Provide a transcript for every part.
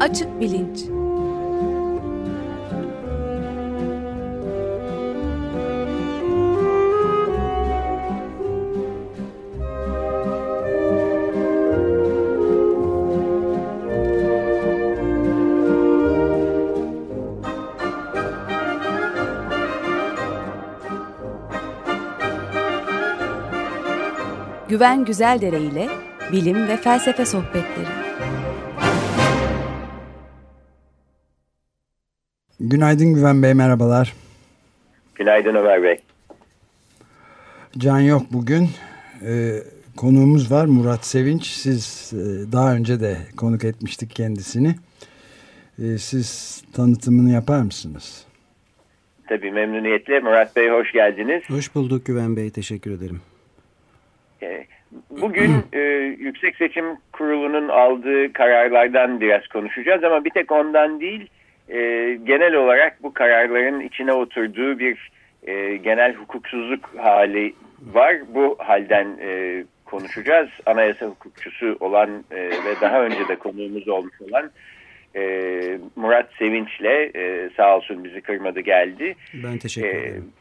Açık Bilinç Güven Güzeldere ile bilim ve felsefe sohbetleri. Günaydın Güven Bey, merhabalar. Günaydın Ömer Bey. Can yok bugün. Ee, konuğumuz var Murat Sevinç. Siz e, daha önce de konuk etmiştik kendisini. Ee, siz tanıtımını yapar mısınız? Tabii memnuniyetle. Murat Bey hoş geldiniz. Hoş bulduk Güven Bey, teşekkür ederim. Bugün e, Yüksek Seçim Kurulu'nun aldığı kararlardan biraz konuşacağız ama bir tek ondan değil, e, genel olarak bu kararların içine oturduğu bir e, genel hukuksuzluk hali var. Bu halden e, konuşacağız. Anayasa hukukçusu olan e, ve daha önce de konuğumuz olmuş olan e, Murat Sevinç'le e, sağ olsun bizi kırmadı geldi. Ben teşekkür Ee, ederim.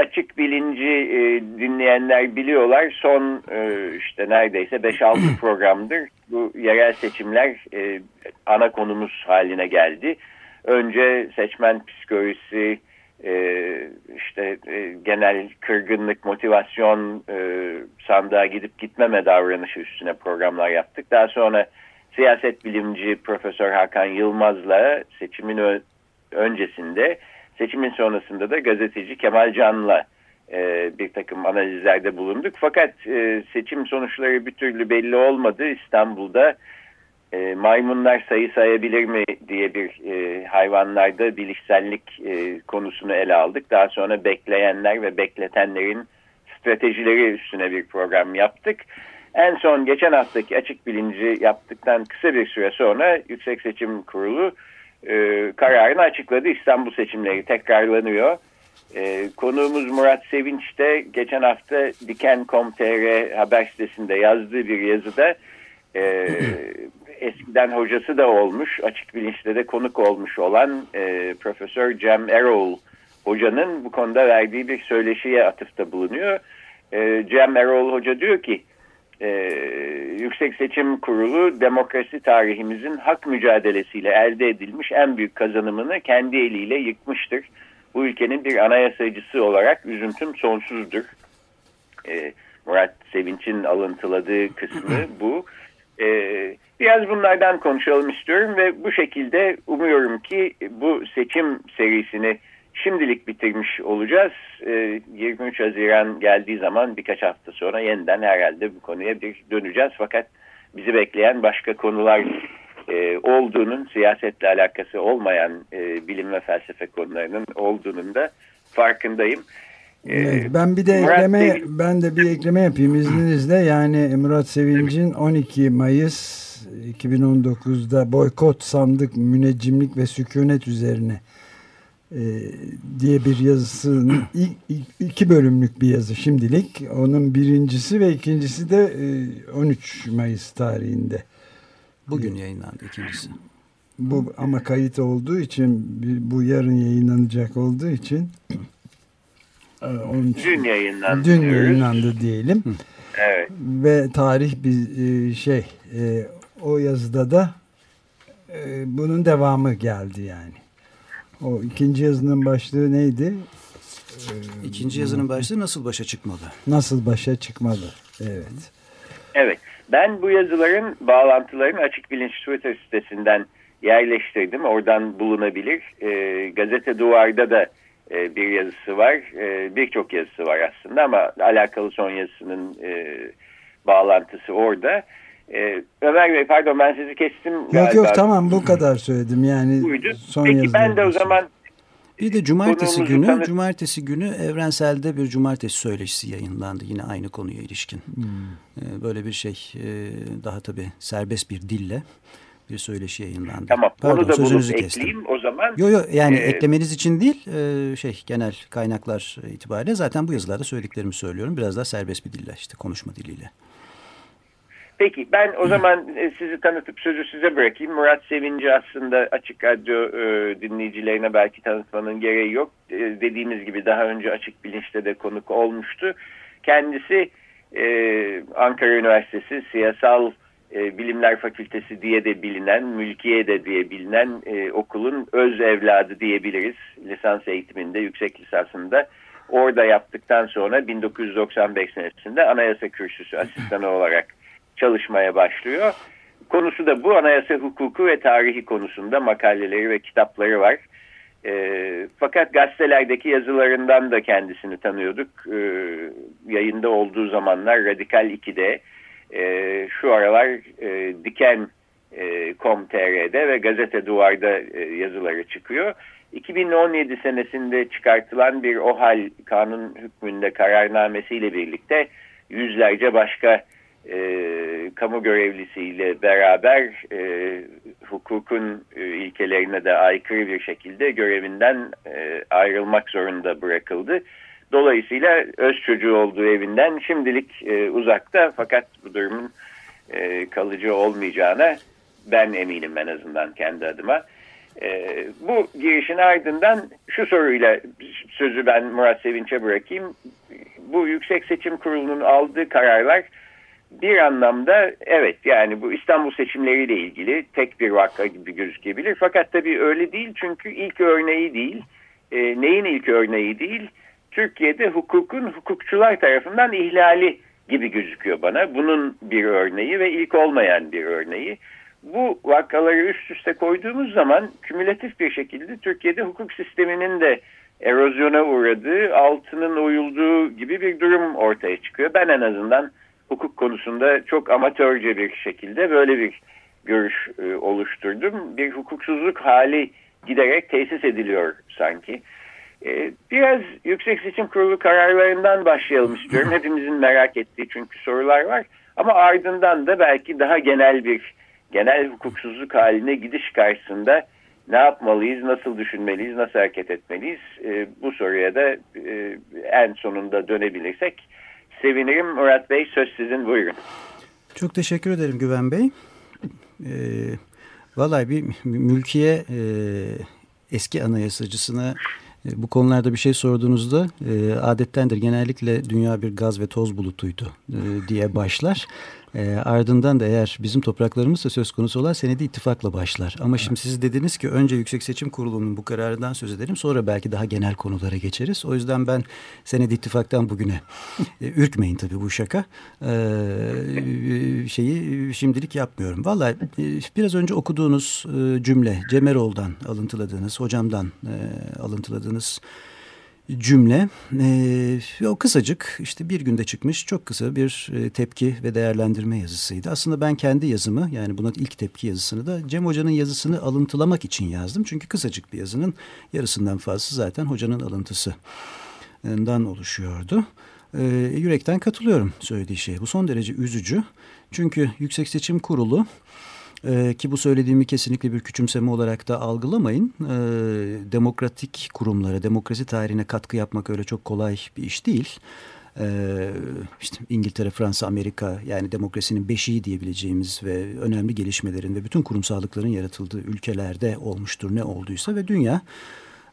Açık bilinci e, dinleyenler biliyorlar. Son e, işte neredeyse 5-6 programdır bu yerel seçimler e, ana konumuz haline geldi. Önce seçmen psikolojisi, e, işte e, genel kırgınlık, motivasyon e, sandığa gidip gitmeme davranışı üstüne programlar yaptık. Daha sonra siyaset bilimci Profesör Hakan Yılmaz'la seçimin öncesinde Seçimin sonrasında da gazeteci Kemal Can'la e, bir takım analizlerde bulunduk. Fakat e, seçim sonuçları bir türlü belli olmadı. İstanbul'da e, maymunlar sayı sayabilir mi diye bir e, hayvanlarda bilişsellik e, konusunu ele aldık. Daha sonra bekleyenler ve bekletenlerin stratejileri üstüne bir program yaptık. En son geçen haftaki açık bilinci yaptıktan kısa bir süre sonra Yüksek Seçim Kurulu e, kararını açıkladı. İstanbul seçimleri tekrarlanıyor. E, konuğumuz Murat Sevinç de geçen hafta Diken.com.tr haber sitesinde yazdığı bir yazıda e, eskiden hocası da olmuş, açık bilinçte de konuk olmuş olan e, Profesör Cem Erol hocanın bu konuda verdiği bir söyleşiye atıfta bulunuyor. E, Cem Erol hoca diyor ki e, Yüksek Seçim Kurulu demokrasi tarihimizin hak mücadelesiyle elde edilmiş en büyük kazanımını kendi eliyle yıkmıştır. Bu ülkenin bir anayasacısı olarak üzüntüm sonsuzdur. E, Murat Sevinç'in alıntıladığı kısmı bu. E, biraz bunlardan konuşalım istiyorum ve bu şekilde umuyorum ki bu seçim serisini şimdilik bitirmiş olacağız. E, 23 Haziran geldiği zaman birkaç hafta sonra yeniden herhalde bu konuya bir döneceğiz. Fakat bizi bekleyen başka konular e, olduğunun siyasetle alakası olmayan e, bilim ve felsefe konularının olduğunun da farkındayım. E, Evet, ben bir de Murat ekleme Bey- ben de bir ekleme yapayım izninizle. Yani Murat Sevinç'in 12 Mayıs 2019'da boykot sandık müneccimlik ve sükunet üzerine diye bir yazısının iki bölümlük bir yazı şimdilik. Onun birincisi ve ikincisi de e, 13 Mayıs tarihinde. Bugün yayınlandı ikincisi. Bu ama kayıt olduğu için bu yarın yayınlanacak olduğu için e, onun için- Dün yayınlandı. Dün yayınlandı diyelim. Evet. Ve tarih bir e, şey e, o yazıda da e, bunun devamı geldi yani. O ikinci yazının başlığı neydi? İkinci yazının başlığı nasıl başa çıkmalı? Nasıl başa çıkmalı? Evet. Evet. Ben bu yazıların bağlantılarını Açık Bilinç Twitter sitesinden yerleştirdim. Oradan bulunabilir. E, Gazete Duvar'da da e, bir yazısı var. E, Birçok yazısı var aslında ama alakalı son yazısının e, bağlantısı orada. E, Ömer Bey pardon ben sizi kestim. Yok galiba. yok tamam bu kadar söyledim yani. Buydu. Son Peki ben de o zaman Bir de cumartesi günü, tanı- cumartesi günü evrenselde bir cumartesi söyleşisi yayınlandı yine aynı konuya ilişkin. Ee, Böyle bir şey e, daha tabii serbest bir dille bir söyleşi yayınlandı. Tamam Pardon, onu da bulup ekleyeyim o zaman. Yok yok yani e, eklemeniz için değil e, şey genel kaynaklar itibariyle zaten bu yazılarda söylediklerimi söylüyorum. Biraz daha serbest bir dille işte konuşma diliyle. Peki ben o zaman e, sizi tanıtıp sözü size bırakayım. Murat Sevinci aslında Açık Radyo e, dinleyicilerine belki tanıtmanın gereği yok. E, dediğimiz gibi daha önce Açık Bilinç'te de konuk olmuştu. Kendisi e, Ankara Üniversitesi Siyasal e, Bilimler Fakültesi diye de bilinen, Mülkiye de diye bilinen e, okulun öz evladı diyebiliriz. Lisans eğitiminde, yüksek lisansında. Orada yaptıktan sonra 1995 senesinde Anayasa Kürsüsü asistanı olarak çalışmaya başlıyor. Konusu da bu anayasa hukuku ve tarihi konusunda makaleleri ve kitapları var. E, fakat gazetelerdeki yazılarından da kendisini tanıyorduk. E, yayında olduğu zamanlar Radikal 2'de, e, şu aralar e, Diken e, ve Gazete Duvar'da e, yazıları çıkıyor. 2017 senesinde çıkartılan bir OHAL kanun hükmünde kararnamesiyle birlikte yüzlerce başka e, kamu görevlisiyle beraber e, hukukun e, ilkelerine de aykırı bir şekilde görevinden e, ayrılmak zorunda bırakıldı. Dolayısıyla öz çocuğu olduğu evinden şimdilik e, uzakta fakat bu durumun e, kalıcı olmayacağına ben eminim en azından kendi adıma. E, bu girişin ardından şu soruyla sözü ben Murat Sevinç'e bırakayım. Bu Yüksek Seçim Kurulu'nun aldığı kararlar bir anlamda evet yani bu İstanbul seçimleriyle ilgili tek bir vaka gibi gözükebilir. Fakat tabii öyle değil çünkü ilk örneği değil. E, neyin ilk örneği değil? Türkiye'de hukukun hukukçular tarafından ihlali gibi gözüküyor bana. Bunun bir örneği ve ilk olmayan bir örneği. Bu vakaları üst üste koyduğumuz zaman kümülatif bir şekilde Türkiye'de hukuk sisteminin de erozyona uğradığı, altının uyulduğu gibi bir durum ortaya çıkıyor. Ben en azından hukuk konusunda çok amatörce bir şekilde böyle bir görüş e, oluşturdum. Bir hukuksuzluk hali giderek tesis ediliyor sanki. E, biraz Yüksek Seçim Kurulu kararlarından başlayalım istiyorum. Hepimizin merak ettiği çünkü sorular var. Ama ardından da belki daha genel bir genel hukuksuzluk haline gidiş karşısında ne yapmalıyız, nasıl düşünmeliyiz, nasıl hareket etmeliyiz? E, bu soruya da e, en sonunda dönebilirsek sevinirim. Murat Bey söz sizin buyurun. Çok teşekkür ederim Güven Bey. E, vallahi bir mülkiye e, eski anayasacısına e, bu konularda bir şey sorduğunuzda e, adettendir genellikle dünya bir gaz ve toz bulutuydu e, diye başlar. E, ardından da eğer bizim topraklarımız da söz konusu olan senedi ittifakla başlar. Ama şimdi siz dediniz ki önce Yüksek Seçim Kurulu'nun bu kararından söz edelim sonra belki daha genel konulara geçeriz. O yüzden ben senedi ittifaktan bugüne e, ürkmeyin tabii bu şaka. E, şeyi şimdilik yapmıyorum. Vallahi e, biraz önce okuduğunuz e, cümle Cemeroğlu'dan alıntıladığınız, hocamdan e, alıntıladığınız cümle. E, o kısacık işte bir günde çıkmış çok kısa bir e, tepki ve değerlendirme yazısıydı. Aslında ben kendi yazımı yani buna ilk tepki yazısını da Cem Hoca'nın yazısını alıntılamak için yazdım. Çünkü kısacık bir yazının yarısından fazlası zaten hocanın alıntısından oluşuyordu. E, yürekten katılıyorum söylediği şeye. Bu son derece üzücü. Çünkü Yüksek Seçim Kurulu ee, ki bu söylediğimi kesinlikle bir küçümseme olarak da algılamayın. Ee, demokratik kurumlara, demokrasi tarihine katkı yapmak öyle çok kolay bir iş değil. Ee, işte İngiltere, Fransa, Amerika yani demokrasinin beşiği diyebileceğimiz ve önemli gelişmelerin ve bütün kurumsallıkların yaratıldığı ülkelerde olmuştur ne olduysa ve dünya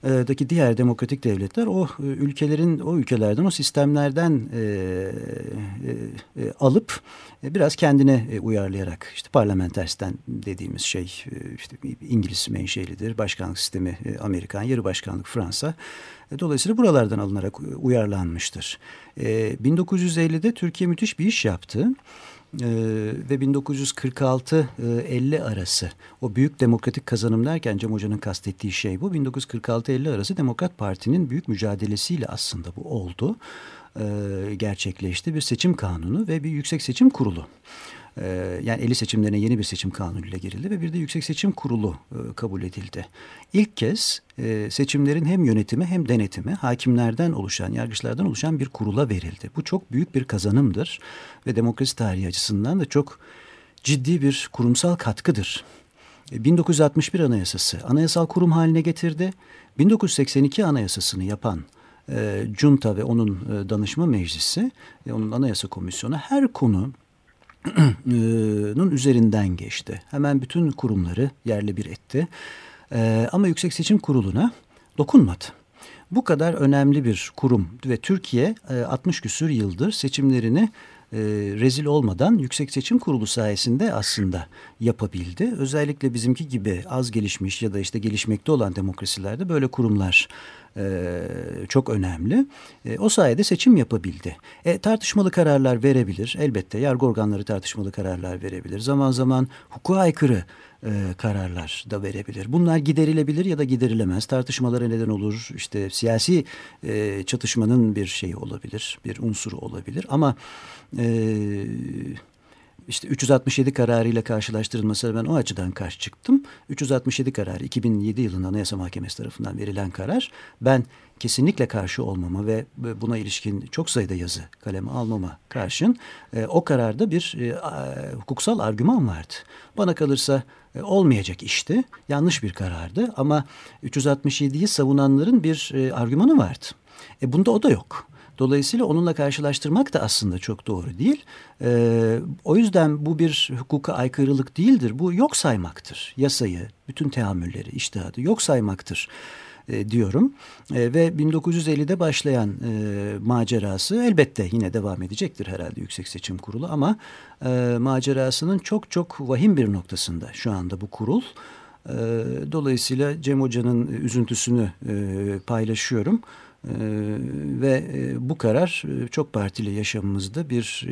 daki diğer demokratik devletler o e, ülkelerin o ülkelerden o sistemlerden e, e, e, alıp e, biraz kendine e, uyarlayarak işte parlamenter dediğimiz şey e, işte İngiliz menşelidir başkanlık sistemi e, Amerikan yarı başkanlık Fransa e, dolayısıyla buralardan alınarak uyarlanmıştır. E, 1950'de Türkiye müthiş bir iş yaptı e, ve 1946-50 e, arası o büyük demokratik kazanım derken Cem Hoca'nın kastettiği şey bu. 1946-50 arası Demokrat Parti'nin büyük mücadelesiyle aslında bu oldu. E, gerçekleşti bir seçim kanunu ve bir yüksek seçim kurulu. Ee, yani 50 seçimlerine yeni bir seçim kanunuyla girildi ve bir de Yüksek Seçim Kurulu e, kabul edildi. İlk kez e, seçimlerin hem yönetimi hem denetimi hakimlerden oluşan, yargıçlardan oluşan bir kurula verildi. Bu çok büyük bir kazanımdır ve demokrasi tarihi açısından da çok ciddi bir kurumsal katkıdır. 1961 Anayasası anayasal kurum haline getirdi. 1982 Anayasasını yapan e, Junta ve onun e, danışma meclisi ve onun anayasa komisyonu her konu üzerinden geçti. Hemen bütün kurumları yerle bir etti. Ama Yüksek Seçim Kurulu'na dokunmadı. Bu kadar önemli bir kurum ve Türkiye e, 60 küsür yıldır seçimlerini e, rezil olmadan Yüksek Seçim Kurulu sayesinde aslında yapabildi. Özellikle bizimki gibi az gelişmiş ya da işte gelişmekte olan demokrasilerde böyle kurumlar e, çok önemli. E, o sayede seçim yapabildi. E, tartışmalı kararlar verebilir. Elbette yargı organları tartışmalı kararlar verebilir. Zaman zaman hukuka aykırı e, kararlar da verebilir. Bunlar giderilebilir ya da giderilemez. Tartışmalara neden olur. İşte siyasi e, çatışmanın bir şeyi olabilir, bir unsuru olabilir. Ama e, işte 367 kararıyla karşılaştırılması ben o açıdan karşı çıktım. 367 kararı 2007 yılında Anayasa Mahkemesi tarafından verilen karar ben kesinlikle karşı olmama ve buna ilişkin çok sayıda yazı kaleme almama karşın e, o kararda bir e, hukuksal argüman vardı. Bana kalırsa olmayacak işti. Yanlış bir karardı ama 367'yi savunanların bir e, argümanı vardı. E bunda o da yok. Dolayısıyla onunla karşılaştırmak da aslında çok doğru değil. Ee, o yüzden bu bir hukuka aykırılık değildir. Bu yok saymaktır. Yasayı, bütün teamülleri, iştihadı yok saymaktır e, diyorum. E, ve 1950'de başlayan e, macerası elbette yine devam edecektir herhalde Yüksek Seçim Kurulu ama macerasının çok çok vahim bir noktasında şu anda bu kurul. Dolayısıyla Cem Hoca'nın üzüntüsünü paylaşıyorum. Ve bu karar çok partili yaşamımızda bir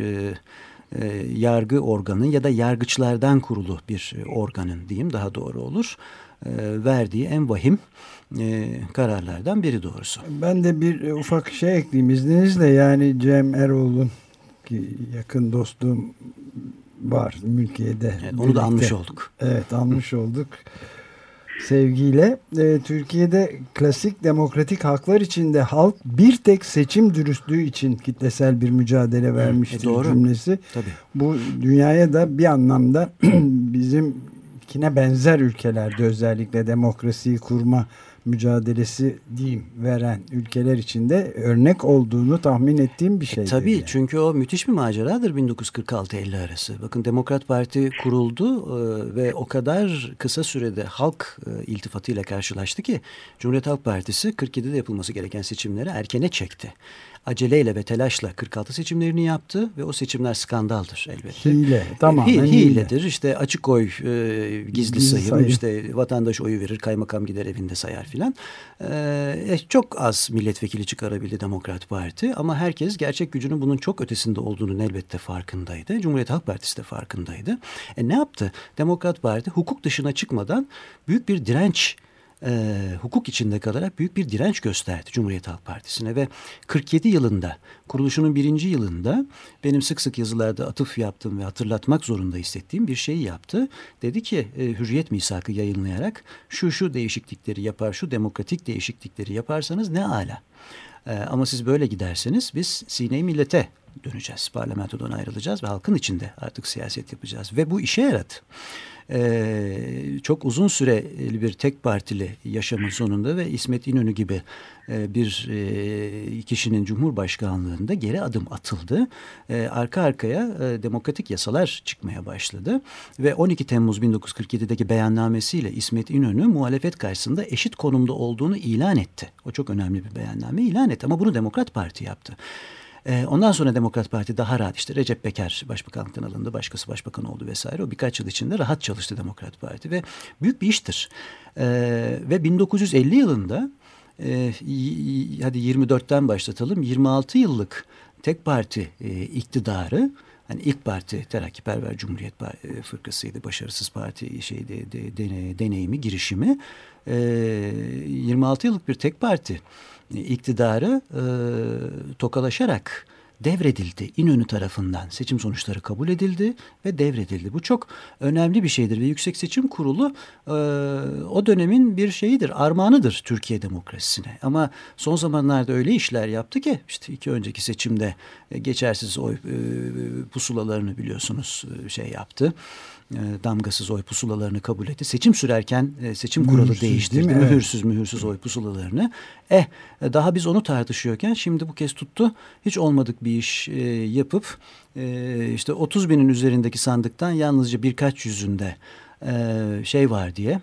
yargı organı ya da yargıçlardan kurulu bir organın diyeyim daha doğru olur. E, verdiği en vahim e, kararlardan biri doğrusu. Ben de bir ufak şey ekleyeyim izninizle yani Cem Erol'un ki yakın dostluğum var mülkiyede. Evet, onu birlikte. da almış olduk. Evet almış olduk sevgiyle. E, Türkiye'de klasik demokratik haklar içinde halk bir tek seçim dürüstlüğü için kitlesel bir mücadele vermiştir e, doğru. cümlesi. Tabii. Bu dünyaya da bir anlamda bizimkine benzer ülkelerde özellikle demokrasiyi kurma mücadelesi diyeyim veren ülkeler içinde örnek olduğunu tahmin ettiğim bir şey. E, tabii yani. çünkü o müthiş bir maceradır 1946-50 arası. Bakın Demokrat Parti kuruldu e, ve o kadar kısa sürede halk e, iltifatıyla karşılaştı ki Cumhuriyet Halk Partisi 47'de yapılması gereken seçimleri erkene çekti aceleyle ve telaşla 46 seçimlerini yaptı ve o seçimler skandaldır elbette. Hile, tamam. Hi, hiledir. Hile. İşte açık oy, e, gizli, gizli sayım, sayım, işte vatandaş oyu verir, kaymakam gider evinde sayar filan. E, çok az milletvekili çıkarabildi Demokrat Parti ama herkes gerçek gücünün bunun çok ötesinde olduğunu elbette farkındaydı. Cumhuriyet Halk Partisi de farkındaydı. E ne yaptı? Demokrat Parti hukuk dışına çıkmadan büyük bir direnç e, hukuk içinde kalarak büyük bir direnç gösterdi Cumhuriyet Halk Partisi'ne ve 47 yılında kuruluşunun birinci yılında benim sık sık yazılarda atıf yaptığım ve hatırlatmak zorunda hissettiğim bir şeyi yaptı. Dedi ki e, Hürriyet Misakı yayınlayarak şu şu değişiklikleri yapar, şu demokratik değişiklikleri yaparsanız ne ala. E, ama siz böyle giderseniz biz sine millete döneceğiz. Parlamentodan ayrılacağız ve halkın içinde artık siyaset yapacağız. Ve bu işe yaradı e, çok uzun süreli bir tek partili yaşamın sonunda ve İsmet İnönü gibi e, bir e, kişinin cumhurbaşkanlığında geri adım atıldı. E, arka arkaya e, demokratik yasalar çıkmaya başladı ve 12 Temmuz 1947'deki beyannamesiyle İsmet İnönü muhalefet karşısında eşit konumda olduğunu ilan etti. O çok önemli bir beyanname ilan etti ama bunu Demokrat Parti yaptı. E, ondan sonra Demokrat Parti daha rahat işte Recep Peker başbakanlıktan alındı, başkası başbakan oldu vesaire. O birkaç yıl içinde rahat çalıştı Demokrat Parti ve büyük bir iştir. E, ve 1950 yılında e, hadi 24'ten başlatalım 26 yıllık tek parti e, iktidarı Hani ilk parti Terakkiperver Cumhuriyet e, Fırkası'ydı. Başarısız parti şeydi de, de, deneyimi, girişimi. E, 26 yıllık bir tek parti iktidarı e, tokalaşarak devredildi. İnönü tarafından seçim sonuçları kabul edildi ve devredildi. Bu çok önemli bir şeydir ve Yüksek Seçim Kurulu e, o dönemin bir şeyidir, armağanıdır Türkiye demokrasisine. Ama son zamanlarda öyle işler yaptı ki işte iki önceki seçimde e, geçersiz oy e, pusulalarını biliyorsunuz e, şey yaptı damgasız oy pusulalarını kabul etti. Seçim sürerken e, seçim kuralı mühürsüz, değiştirdi. Mühürsüz mühürsüz oy pusulalarını. Eh e, daha biz onu tartışıyorken şimdi bu kez tuttu. Hiç olmadık bir iş e, yapıp e, işte 30 binin üzerindeki sandıktan yalnızca birkaç yüzünde e, şey var diye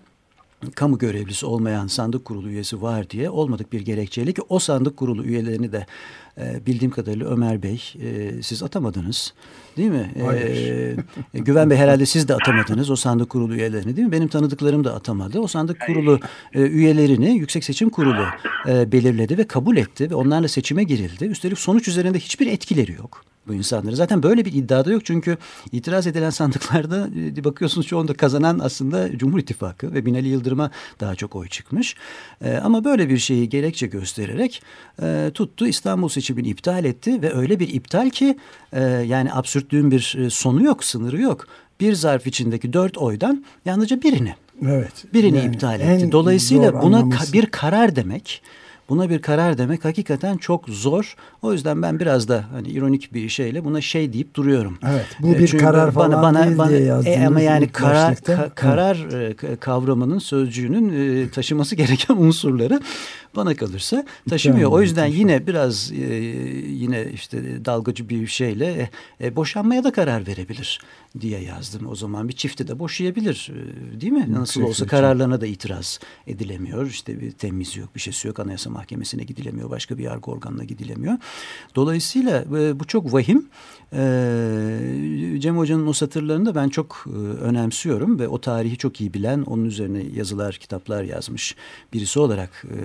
kamu görevlisi olmayan sandık kurulu üyesi var diye olmadık bir gerekçeyle ki o sandık kurulu üyelerini de e, bildiğim kadarıyla Ömer Bey e, siz atamadınız değil mi? Hayır. E, Güven Bey herhalde siz de atamadınız o sandık kurulu üyelerini değil mi? Benim tanıdıklarım da atamadı. O sandık kurulu e, üyelerini Yüksek Seçim Kurulu e, belirledi ve kabul etti ve onlarla seçime girildi. Üstelik sonuç üzerinde hiçbir etkileri yok bu insanları. Zaten böyle bir iddiada yok çünkü itiraz edilen sandıklarda bakıyorsunuz çoğunda kazanan aslında Cumhur İttifakı ve Binali Yıldırım'a daha çok oy çıkmış. E, ama böyle bir şeyi gerekçe göstererek e, tuttu İstanbul seçimini iptal etti ve öyle bir iptal ki e, yani absürtlüğün bir e, sonu yok, sınırı yok. Bir zarf içindeki dört oydan yalnızca birini. Evet. Birini yani iptal etti. Dolayısıyla buna ka bir karar demek Buna bir karar demek hakikaten çok zor. O yüzden ben biraz da hani ironik bir şeyle buna şey deyip duruyorum. Evet. Bu e, bir Çünkü karar falan bana, bana, değil bana, diye yazdınız. E, ama yani karar ka, karar e, kavramının sözcüğünün e, taşıması gereken unsurları bana kalırsa taşımıyor. O yüzden yine biraz e, yine işte dalgacı bir şeyle e, e, boşanmaya da karar verebilir diye yazdım. O zaman bir çifti de boşayabilir e, değil mi? Nasıl olsa kararlarına da itiraz edilemiyor. İşte bir temiz yok, bir şeysi yok. Anayasa Mahkemesi'ne gidilemiyor, başka bir yargı organına gidilemiyor. Dolayısıyla e, bu çok vahim. E, Cem Hoca'nın o satırlarını da ben çok e, önemsiyorum ve o tarihi çok iyi bilen, onun üzerine yazılar, kitaplar yazmış birisi olarak e,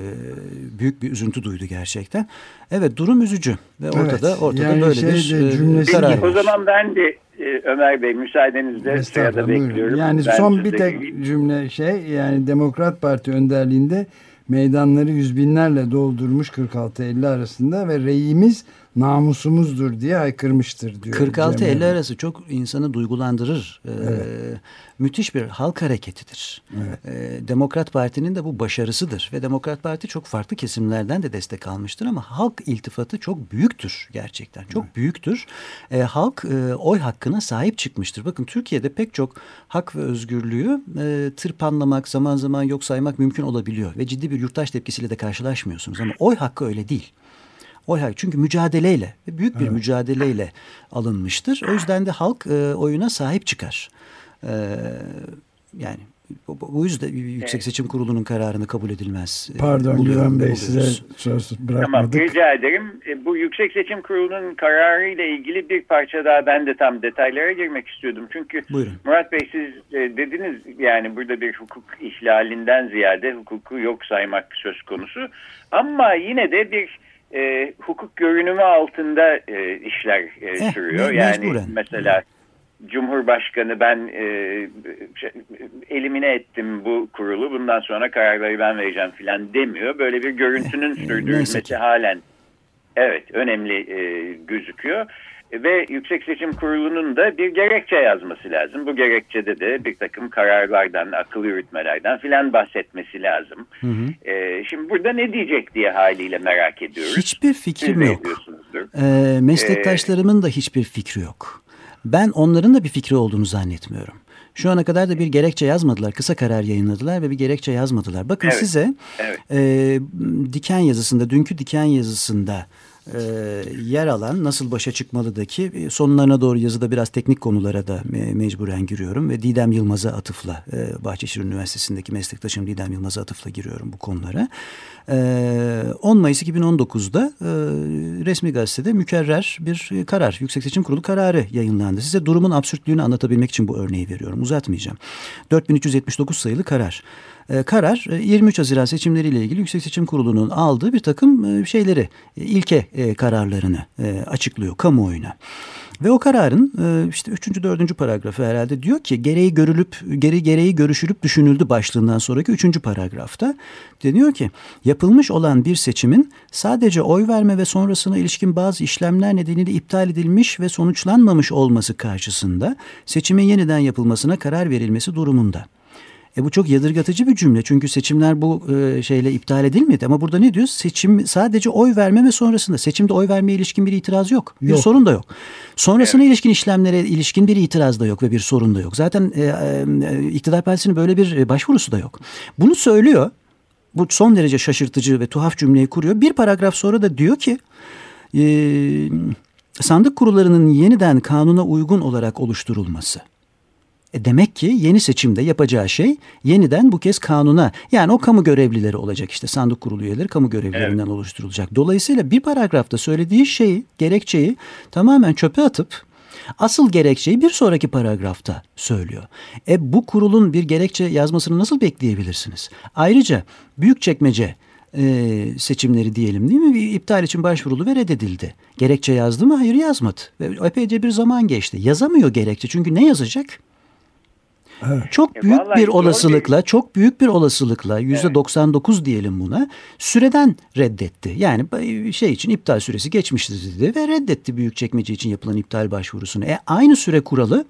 büyük bir üzüntü duydu gerçekten. Evet durum üzücü ve ortada evet, ortada yani böyle bir e, karar var. O zaman ben de e, Ömer Bey müsaadenizle sırada bekliyorum. Yani ben son bir tek cümle şey yani Demokrat Parti önderliğinde meydanları yüz binlerle doldurmuş 46-50 arasında ve reyimiz namusumuzdur diye haykırmıştır diyor. 46-50 arası çok insanı duygulandırır. Ee, evet. müthiş bir halk hareketidir. Evet. Ee, Demokrat Parti'nin de bu başarısıdır. Ve Demokrat Parti çok farklı kesimlerden de destek almıştır ama halk iltifatı çok büyüktür gerçekten. Çok evet. büyüktür. Ee, halk e, oy hakkına sahip çıkmıştır. Bakın Türkiye'de pek çok hak ve özgürlüğü e, tırpanlamak, zaman zaman yok saymak mümkün olabiliyor. Ve ciddi bir yurttaş tepkisiyle de karşılaşmıyorsunuz. Ama oy hakkı öyle değil. Oy hakkı çünkü mücadeleyle büyük bir evet. mücadeleyle alınmıştır. O yüzden de halk e, oyuna sahip çıkar. E, yani bu yüzden Yüksek Seçim Kurulu'nun kararını kabul edilmez. E, Pardon Güven Bey size söz bırakmadık. Tamam rica ederim. E, bu Yüksek Seçim Kurulu'nun kararı ile ilgili bir parça daha ben de tam detaylara girmek istiyordum. Çünkü Buyurun. Murat Bey siz e, dediniz yani burada bir hukuk ihlalinden ziyade hukuku yok saymak söz konusu. Ama yine de bir e, hukuk görünümü altında e, işler e, eh, sürüyor. yani mecburen. mesela Cumhurbaşkanı ben e, şey, elimine ettim bu kurulu bundan sonra kararları ben vereceğim filan demiyor. Böyle bir görüntünün eh, sürdürülmesi halen evet önemli e, gözüküyor ve Yüksek Seçim Kurulu'nun da bir gerekçe yazması lazım. Bu gerekçede de bir takım kararlardan, akıl yürütmelerden filan bahsetmesi lazım. Hı hı. Ee, şimdi burada ne diyecek diye haliyle merak ediyoruz. Hiçbir fikrim yok. Ee, meslektaşlarımın ee, da hiçbir fikri yok. Ben onların da bir fikri olduğunu zannetmiyorum. Şu ana kadar da bir gerekçe yazmadılar. Kısa karar yayınladılar ve bir gerekçe yazmadılar. Bakın evet, size evet. E, diken yazısında, dünkü diken yazısında e, yer alan nasıl başa çıkmalıdaki e, sonlarına doğru yazıda biraz teknik konulara da me mecburen giriyorum ve Didem Yılmaz'a atıfla e, Bahçeşehir Üniversitesi'ndeki meslektaşım Didem Yılmaz'a atıfla giriyorum bu konulara. E, 10 Mayıs 2019'da e, resmi gazetede mükerrer bir karar, Yüksek Seçim Kurulu kararı yayınlandı. Size durumun absürtlüğünü anlatabilmek için bu örneği veriyorum. Uzatmayacağım. 4379 sayılı karar. E, karar 23 e, Haziran seçimleriyle ilgili Yüksek Seçim Kurulu'nun aldığı bir takım e, şeyleri, ilke kararlarını açıklıyor kamuoyuna. Ve o kararın işte üçüncü dördüncü paragrafı herhalde diyor ki gereği görülüp geri gereği görüşülüp düşünüldü başlığından sonraki üçüncü paragrafta deniyor ki yapılmış olan bir seçimin sadece oy verme ve sonrasına ilişkin bazı işlemler nedeniyle iptal edilmiş ve sonuçlanmamış olması karşısında seçimin yeniden yapılmasına karar verilmesi durumunda E bu çok yadırgatıcı bir cümle çünkü seçimler bu e, şeyle iptal edilmedi ama burada ne diyor? Seçim sadece oy verme ve sonrasında seçimde oy vermeye ilişkin bir itiraz yok. Bir Yok. sorun da yok. Sonrasına ilişkin işlemlere ilişkin bir itiraz da yok ve bir sorun da yok. Zaten e, e, iktidar partisinin böyle bir e, başvurusu da yok. Bunu söylüyor. Bu son derece şaşırtıcı ve tuhaf cümleyi kuruyor. Bir paragraf sonra da diyor ki e, sandık kurullarının yeniden kanuna uygun olarak oluşturulması. E demek ki yeni seçimde yapacağı şey yeniden bu kez kanuna yani o kamu görevlileri olacak işte sandık kurulu üyeleri kamu görevlilerinden oluşturulacak. Dolayısıyla bir paragrafta söylediği şeyi gerekçeyi tamamen çöpe atıp asıl gerekçeyi bir sonraki paragrafta söylüyor. E bu kurulun bir gerekçe yazmasını nasıl bekleyebilirsiniz? Ayrıca Büyükçekmece e, seçimleri diyelim değil mi? İptal için başvurulu ve reddedildi. Gerekçe yazdı mı? Hayır yazmadı. Ve epeyce bir zaman geçti. Yazamıyor gerekçe çünkü ne yazacak? Çok E, büyük vallahi bir olasılıkla, çok büyük bir olasılıkla yüzde 99 diyelim buna süreden reddetti. Yani şey için iptal süresi geçmiştir dedi ve reddetti Büyükçekmece için yapılan iptal başvurusunu. E, aynı süre kuralı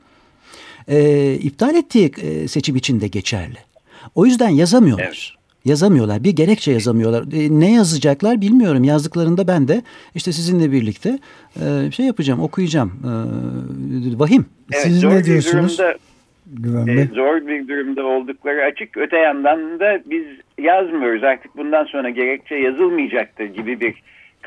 e, iptal ettiği e, seçim için de geçerli. O yüzden yazamıyorlar. Evet. Yazamıyorlar. Bir gerekçe yazamıyorlar. E, ne yazacaklar bilmiyorum. Yazdıklarında ben de işte sizinle birlikte e, şey yapacağım, okuyacağım. E, vahim. Evet, Siz ne diyorsunuz? durumda- Güven e, zor bir durumda oldukları açık. Öte yandan da biz yazmıyoruz artık bundan sonra gerekçe yazılmayacaktır gibi bir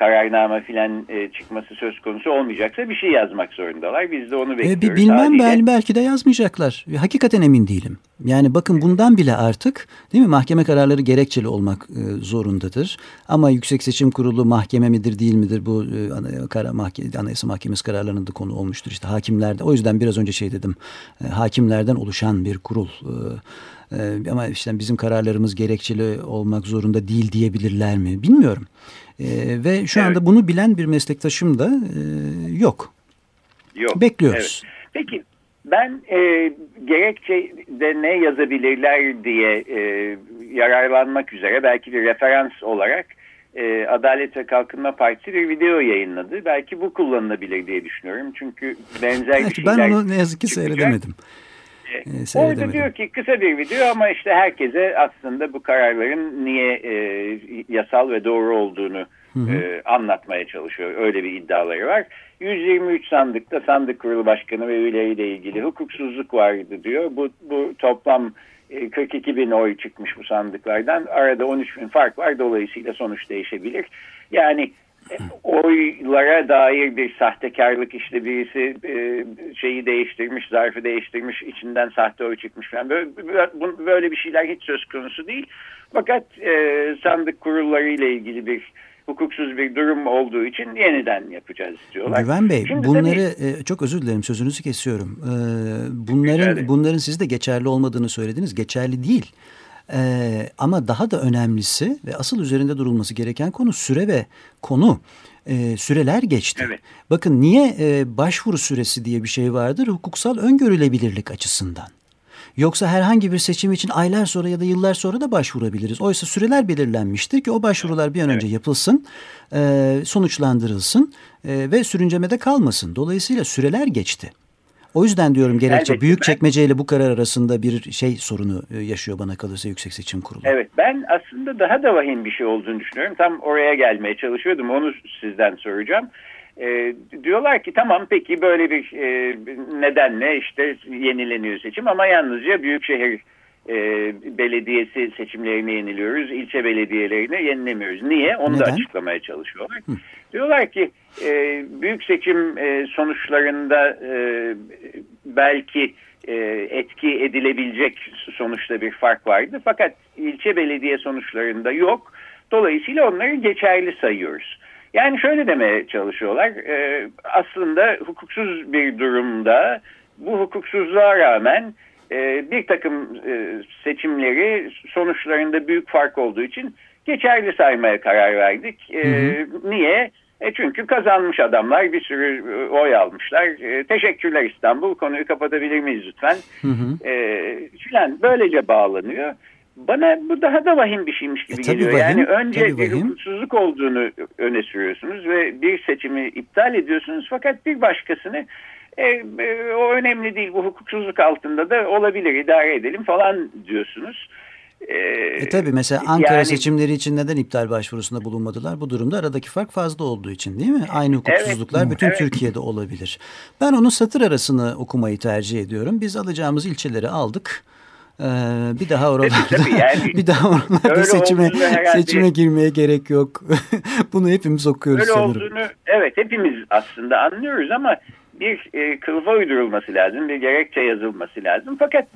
kararname filan e, çıkması söz konusu olmayacaksa bir şey yazmak zorundalar. Biz de onu E, bekliyoruz. bi- bilmem haliyle. ben belki de yazmayacaklar. Hakikaten emin değilim. Yani bakın bundan bile artık değil mi mahkeme kararları gerekçeli olmak e, zorundadır. Ama Yüksek Seçim Kurulu mahkeme midir değil midir bu e, ana- kara, mahke, Anayasa Mahkemesi kararlarının da konu olmuştur. işte hakimlerde o yüzden biraz önce şey dedim e, hakimlerden oluşan bir kurul. E, e, ama işte bizim kararlarımız gerekçeli olmak zorunda değil diyebilirler mi bilmiyorum. E, ve şu Evet. anda bunu bilen bir meslektaşım da e, yok. Yok. Bekliyoruz. Evet. Peki ben e, gerekçede ne yazabilirler diye e, yararlanmak üzere belki bir referans olarak e, Adalet ve Kalkınma Partisi bir video yayınladı. Belki bu kullanılabilir diye düşünüyorum. Çünkü benzer bir Evet, şeyler ben onu ne yazık ki çıkacak. seyredemedim. E, Orada diyor ki kısa bir video ama işte herkese aslında bu kararların niye e, yasal ve doğru olduğunu e, anlatmaya çalışıyor. Öyle bir iddiaları var. 123 sandıkta sandık kurulu başkanı ve üyeleriyle ilgili hukuksuzluk vardı diyor. Bu, bu toplam e, 42 bin oy çıkmış bu sandıklardan. Arada 13 bin fark var. Dolayısıyla sonuç değişebilir. Yani e, oylara dair bir sahtekarlık işte birisi e, şeyi değiştirmiş, zarfı değiştirmiş, içinden sahte oy çıkmış falan. Böyle, böyle- böyle bir şeyler hiç söz konusu değil. Fakat e, sandık kurulları ile ilgili bir hukuksuz bir durum olduğu için yeniden yapacağız diyorlar. Güven Bey Şimdi bunları tabii- e, çok özür dilerim sözünüzü kesiyorum. Rica bunların bunların siz de geçerli olmadığını söylediniz. Geçerli değil. Ee, ama daha da önemlisi ve asıl üzerinde durulması gereken konu süre ve konu. Ee, süreler geçti. Evet. Bakın niye e, başvuru süresi diye bir şey vardır? Hukuksal öngörülebilirlik açısından. Yoksa herhangi bir seçim için aylar sonra ya da yıllar sonra da başvurabiliriz. Oysa süreler belirlenmiştir ki o başvurular bir an önce yapılsın, e, sonuçlandırılsın e, ve sürüncemede kalmasın. Dolayısıyla süreler geçti. O yüzden diyorum gerekçe Elbette büyük çekmece ile bu karar arasında bir şey sorunu e, yaşıyor bana kalırsa Yüksek Seçim Kurulu. Evet ben aslında daha da vahim bir şey olduğunu düşünüyorum. Tam oraya gelmeye çalışıyordum. Onu sizden soracağım. Ee, diyorlar ki tamam peki böyle bir e, nedenle işte yenileniyor seçim ama yalnızca büyükşehir e, belediyesi seçimlerini yeniliyoruz. ilçe belediyelerini yenilemiyoruz. Niye? Onu da Neden? açıklamaya çalışıyorlar. Diyorlar ki e, büyük seçim e, sonuçlarında e, belki e, etki edilebilecek sonuçta bir fark vardı. Fakat ilçe belediye sonuçlarında yok. Dolayısıyla onları geçerli sayıyoruz. Yani şöyle demeye çalışıyorlar. e, aslında hukuksuz bir durumda bu hukuksuzluğa rağmen e, bir takım e, seçimleri sonuçlarında büyük fark olduğu için geçerli saymaya karar verdik. E, Niye? E çünkü kazanmış adamlar bir sürü e, oy almışlar. E, teşekkürler İstanbul. Konuyu kapatabilir miyiz lütfen? E, filan böylece bağlanıyor. Bana bu daha da vahim bir şeymiş gibi E, geliyor. vahim, yani önce bir hukuksuzluk olduğunu öne sürüyorsunuz ve bir seçimi iptal ediyorsunuz fakat bir başkasını E, e, o önemli değil bu hukuksuzluk altında da olabilir idare edelim falan diyorsunuz. E, e tabii mesela Ankara yani, seçimleri için neden iptal başvurusunda bulunmadılar? Bu durumda aradaki fark fazla olduğu için değil mi? Aynı hukuksuzluklar evet, bütün evet. Türkiye'de olabilir. Ben onun satır arasını okumayı tercih ediyorum. Biz alacağımız ilçeleri aldık. Ee, bir daha oralarda tabii, yani, bir daha oralarda seçime seçime girmeye gerek yok. Bunu hepimiz okuyoruz öyle sanırım. Olduğunu, evet hepimiz aslında anlıyoruz ama bir e, kılıfa uydurulması lazım, bir gerekçe yazılması lazım. Fakat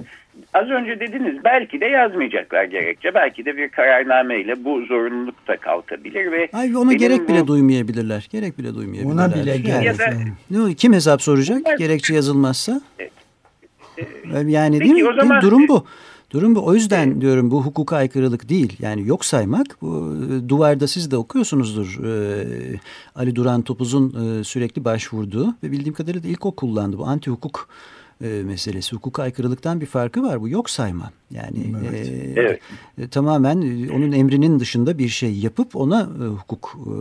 az önce dediniz belki de yazmayacaklar gerekçe. Belki de bir kararnameyle bu zorunluluk da kalkabilir ve Ay ona gerek bu... bile duymayabilirler. Gerek bile duymayabilirler. Ona bile gerek. Ya da, ne, kim hesap soracak? Bunlar, gerekçe yazılmazsa? E, e, yani değil mi? Zaman, Durum bu. Durum bu. O yüzden evet. diyorum bu hukuka aykırılık değil. Yani yok saymak. Bu e, duvarda siz de okuyorsunuzdur. Ee, Ali Duran Topuz'un e, sürekli başvurduğu ve bildiğim kadarıyla da ilk o kullandı. Bu anti hukuk e, meselesi. Hukuka aykırılıktan bir farkı var. Bu yok sayma. Yani evet. E, evet. E, tamamen onun emrinin dışında bir şey yapıp ona e, hukuk e,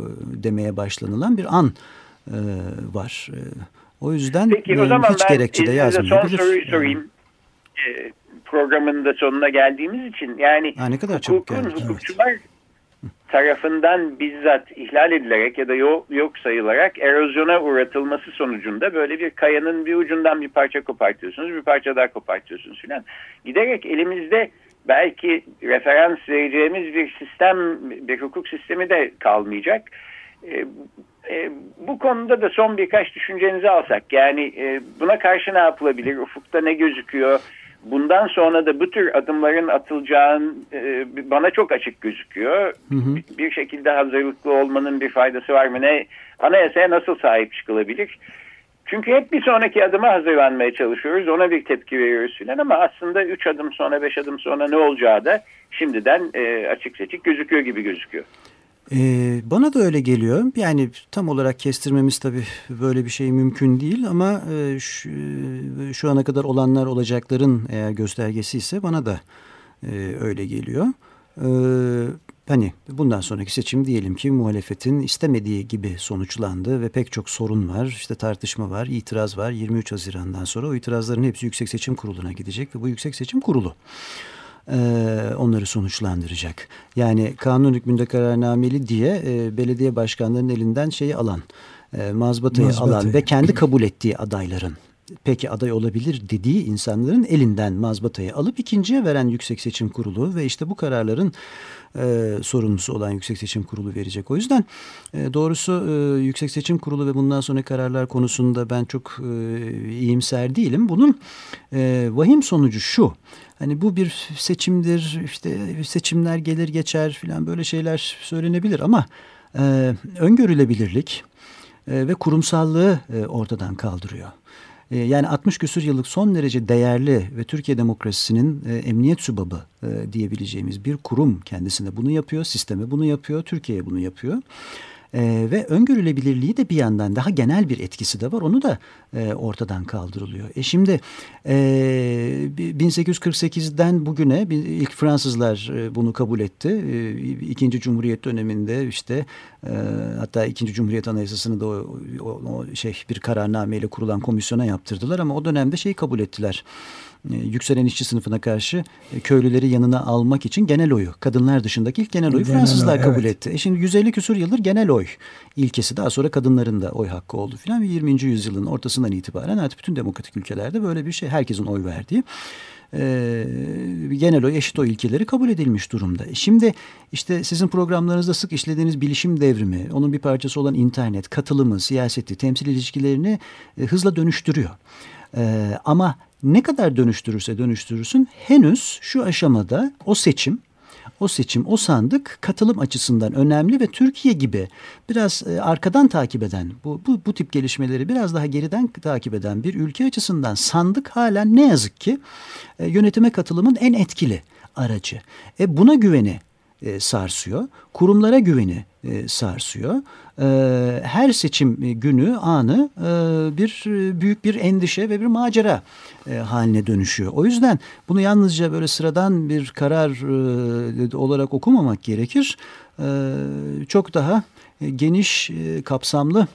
demeye başlanılan bir an e, var. E, o yüzden Peki, o zaman hiç gerekçe de yazmayabilir. Son soruyu sorayım. Yani programının da sonuna geldiğimiz için yani ha, ne kadar hukukun geldik, hukukçular evet. tarafından bizzat ihlal edilerek ya da yok, yok sayılarak erozyona uğratılması sonucunda böyle bir kayanın bir ucundan bir parça kopartıyorsunuz, bir parça daha kopartıyorsunuz filan. Giderek elimizde belki referans vereceğimiz bir sistem, bir hukuk sistemi de kalmayacak. E, e, bu konuda da son birkaç düşüncenizi alsak. Yani e, buna karşı ne yapılabilir? Ufukta ne gözüküyor? Bundan sonra da bu tür adımların atılacağın e, bana çok açık gözüküyor. Hı hı. Bir şekilde hazırlıklı olmanın bir faydası var mı? Ne anayasaya nasıl sahip çıkılabilir? Çünkü hep bir sonraki adıma hazırlanmaya çalışıyoruz. Ona bir tepki veriyoruz filan ama aslında üç adım sonra beş adım sonra ne olacağı da şimdiden e, açık seçik gözüküyor gibi gözüküyor. Ee, bana da öyle geliyor. Yani tam olarak kestirmemiz tabii böyle bir şey mümkün değil ama e, şu, e, şu ana kadar olanlar olacakların eğer göstergesi ise bana da e, öyle geliyor. E, hani bundan sonraki seçim diyelim ki muhalefetin istemediği gibi sonuçlandı ve pek çok sorun var. İşte tartışma var, itiraz var. 23 Haziran'dan sonra o itirazların hepsi Yüksek Seçim Kurulu'na gidecek ve bu Yüksek Seçim Kurulu onları sonuçlandıracak. Yani kanun hükmünde kararnameli diye e, belediye başkanlarının elinden şeyi alan, e, mazbatayı Mazbatayı. alan ve kendi kabul ettiği adayların peki aday olabilir dediği insanların elinden mazbatayı alıp ikinciye veren Yüksek Seçim Kurulu ve işte bu kararların e, sorumlusu olan Yüksek Seçim Kurulu verecek. O yüzden e, doğrusu e, Yüksek Seçim Kurulu ve bundan sonra kararlar konusunda ben çok e, iyimser değilim. Bunun e, vahim sonucu şu. Hani bu bir seçimdir, işte seçimler gelir geçer filan böyle şeyler söylenebilir ama e, öngörülebilirlik e, ve kurumsallığı e, ortadan kaldırıyor. E, yani 60 küsur yıllık son derece değerli ve Türkiye demokrasisinin e, emniyet sübabı e, diyebileceğimiz bir kurum kendisine bunu yapıyor, sisteme bunu yapıyor, Türkiye'ye bunu yapıyor. E, ve öngörülebilirliği de bir yandan daha genel bir etkisi de var. Onu da e, ortadan kaldırılıyor. E şimdi e, 1848'den bugüne ilk Fransızlar e, bunu kabul etti. E, İkinci Cumhuriyet döneminde işte e, hatta İkinci Cumhuriyet Anayasası'nı da o, o, o şey bir kararnameyle kurulan komisyona yaptırdılar ama o dönemde şeyi kabul ettiler yükselen işçi sınıfına karşı e, köylüleri yanına almak için genel oyu, kadınlar dışındaki ilk genel oyu genel Fransızlar oy, kabul evet. etti. E şimdi 150 küsur yıldır genel oy ilkesi daha sonra kadınların da oy hakkı oldu filan. 20. yüzyılın ortasından itibaren artık bütün demokratik ülkelerde böyle bir şey herkesin oy verdiği e, genel oy eşit oy ilkeleri kabul edilmiş durumda. Şimdi işte sizin programlarınızda sık işlediğiniz bilişim devrimi, onun bir parçası olan internet, katılımı, siyaseti, temsil ilişkilerini e, hızla dönüştürüyor. E, ama ne kadar dönüştürürse dönüştürürsün henüz şu aşamada o seçim o seçim, o sandık katılım açısından önemli ve Türkiye gibi biraz e, arkadan takip eden, bu, bu, bu tip gelişmeleri biraz daha geriden takip eden bir ülke açısından sandık hala ne yazık ki e, yönetime katılımın en etkili aracı. E buna güveni e, sarsıyor. Kurumlara güveni e, sarsıyor. E, her seçim günü anı bir büyük bir endişe ve bir macera haline dönüşüyor. O yüzden bunu yalnızca böyle sıradan bir karar olarak okumamak gerekir. Çok daha geniş, kapsamlı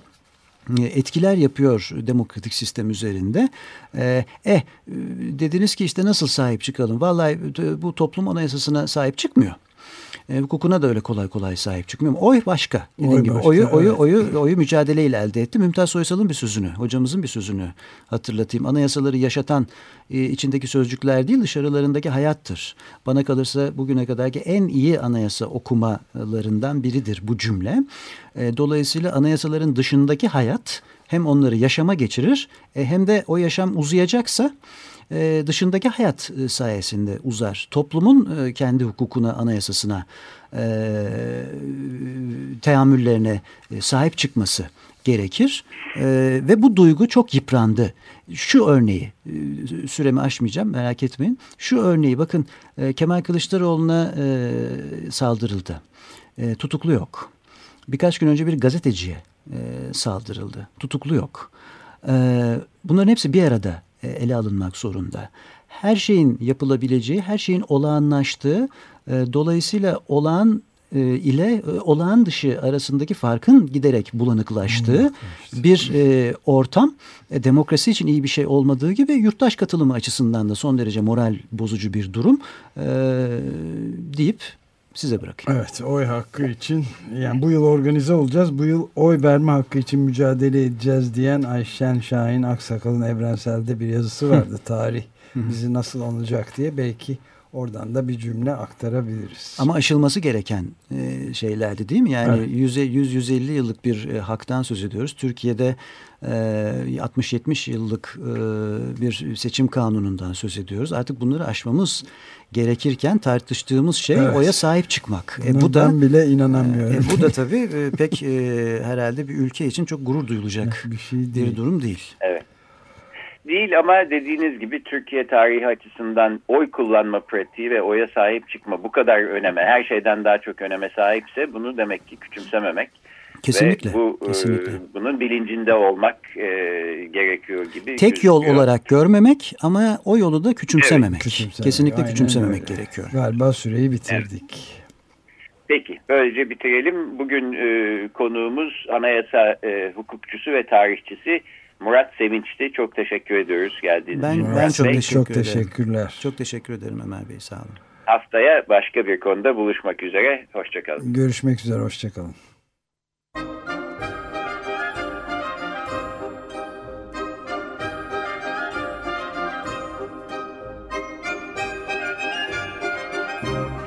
etkiler yapıyor demokratik sistem üzerinde. E, eh dediniz ki işte nasıl sahip çıkalım? Vallahi bu toplum anayasasına sahip çıkmıyor e, hukukuna da öyle kolay kolay sahip çıkmıyor. Oy başka. Dediğim oy gibi başka, oyu, evet. oyu, oyu, oyu mücadeleyle elde etti. Mümtaz Soysal'ın bir sözünü, hocamızın bir sözünü hatırlatayım. Anayasaları yaşatan e, içindeki sözcükler değil dışarılarındaki hayattır. Bana kalırsa bugüne kadarki en iyi anayasa okumalarından biridir bu cümle. E, dolayısıyla anayasaların dışındaki hayat hem onları yaşama geçirir e, hem de o yaşam uzayacaksa e, dışındaki hayat e, sayesinde uzar. Toplumun e, kendi hukukuna, anayasasına, e, teamüllerine e, sahip çıkması gerekir. Ve bu duygu çok yıprandı. Şu örneği, süremi aşmayacağım merak etmeyin. Şu örneği bakın e, Kemal Kılıçdaroğlu'na saldırıldı. Tutuklu yok. Birkaç gün önce bir gazeteciye saldırıldı. Tutuklu yok. E, bunların hepsi bir arada ele alınmak zorunda. Her şeyin yapılabileceği, her şeyin olağanlaştığı, e, dolayısıyla olağan e, ile olağan dışı arasındaki farkın giderek bulanıklaştığı hmm, bir e, ortam e, demokrasi için iyi bir şey olmadığı gibi yurttaş katılımı açısından da son derece moral bozucu bir durum e, deyip size bırakayım. Evet oy hakkı için yani bu yıl organize olacağız. Bu yıl oy verme hakkı için mücadele edeceğiz diyen Ayşen Şahin Aksakal'ın Evrensel'de bir yazısı vardı. Tarih bizi nasıl olacak diye belki oradan da bir cümle aktarabiliriz. Ama aşılması gereken e, şeylerdi değil mi? Yani evet. 100-150 yıllık bir e, haktan söz ediyoruz. Türkiye'de 60-70 yıllık bir seçim kanunundan söz ediyoruz. Artık bunları aşmamız gerekirken tartıştığımız şey evet. oya sahip çıkmak. E, bu da bile inanamıyorum. E, bu da tabii e, pek e, herhalde bir ülke için çok gurur duyulacak bir, şey değil. bir durum değil. Evet. Değil ama dediğiniz gibi Türkiye tarihi açısından oy kullanma pratiği ve oya sahip çıkma bu kadar öneme, her şeyden daha çok öneme sahipse bunu demek ki küçümsememek Kesinlikle. Ve bu, e, kesinlikle. E, bunun bilincinde olmak e, gerekiyor gibi. Tek gözüküyor. yol olarak görmemek ama o yolu da küçümsememek. Evet, küçümsememek. Kesinlikle Aynen küçümsememek öyle. gerekiyor. Galiba süreyi bitirdik. Evet. Peki böylece bitirelim. Bugün e, konuğumuz anayasa e, hukukçusu ve tarihçisi Murat Sevinç'ti. Çok teşekkür ediyoruz geldiğiniz ben, için. Ben çok, Bey. teşekkür çok teşekkürler. Çok teşekkür ederim Ömer Bey sağ olun. Haftaya başka bir konuda buluşmak üzere. Hoşçakalın. Görüşmek üzere. Hoşçakalın.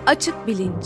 Açık Bilinç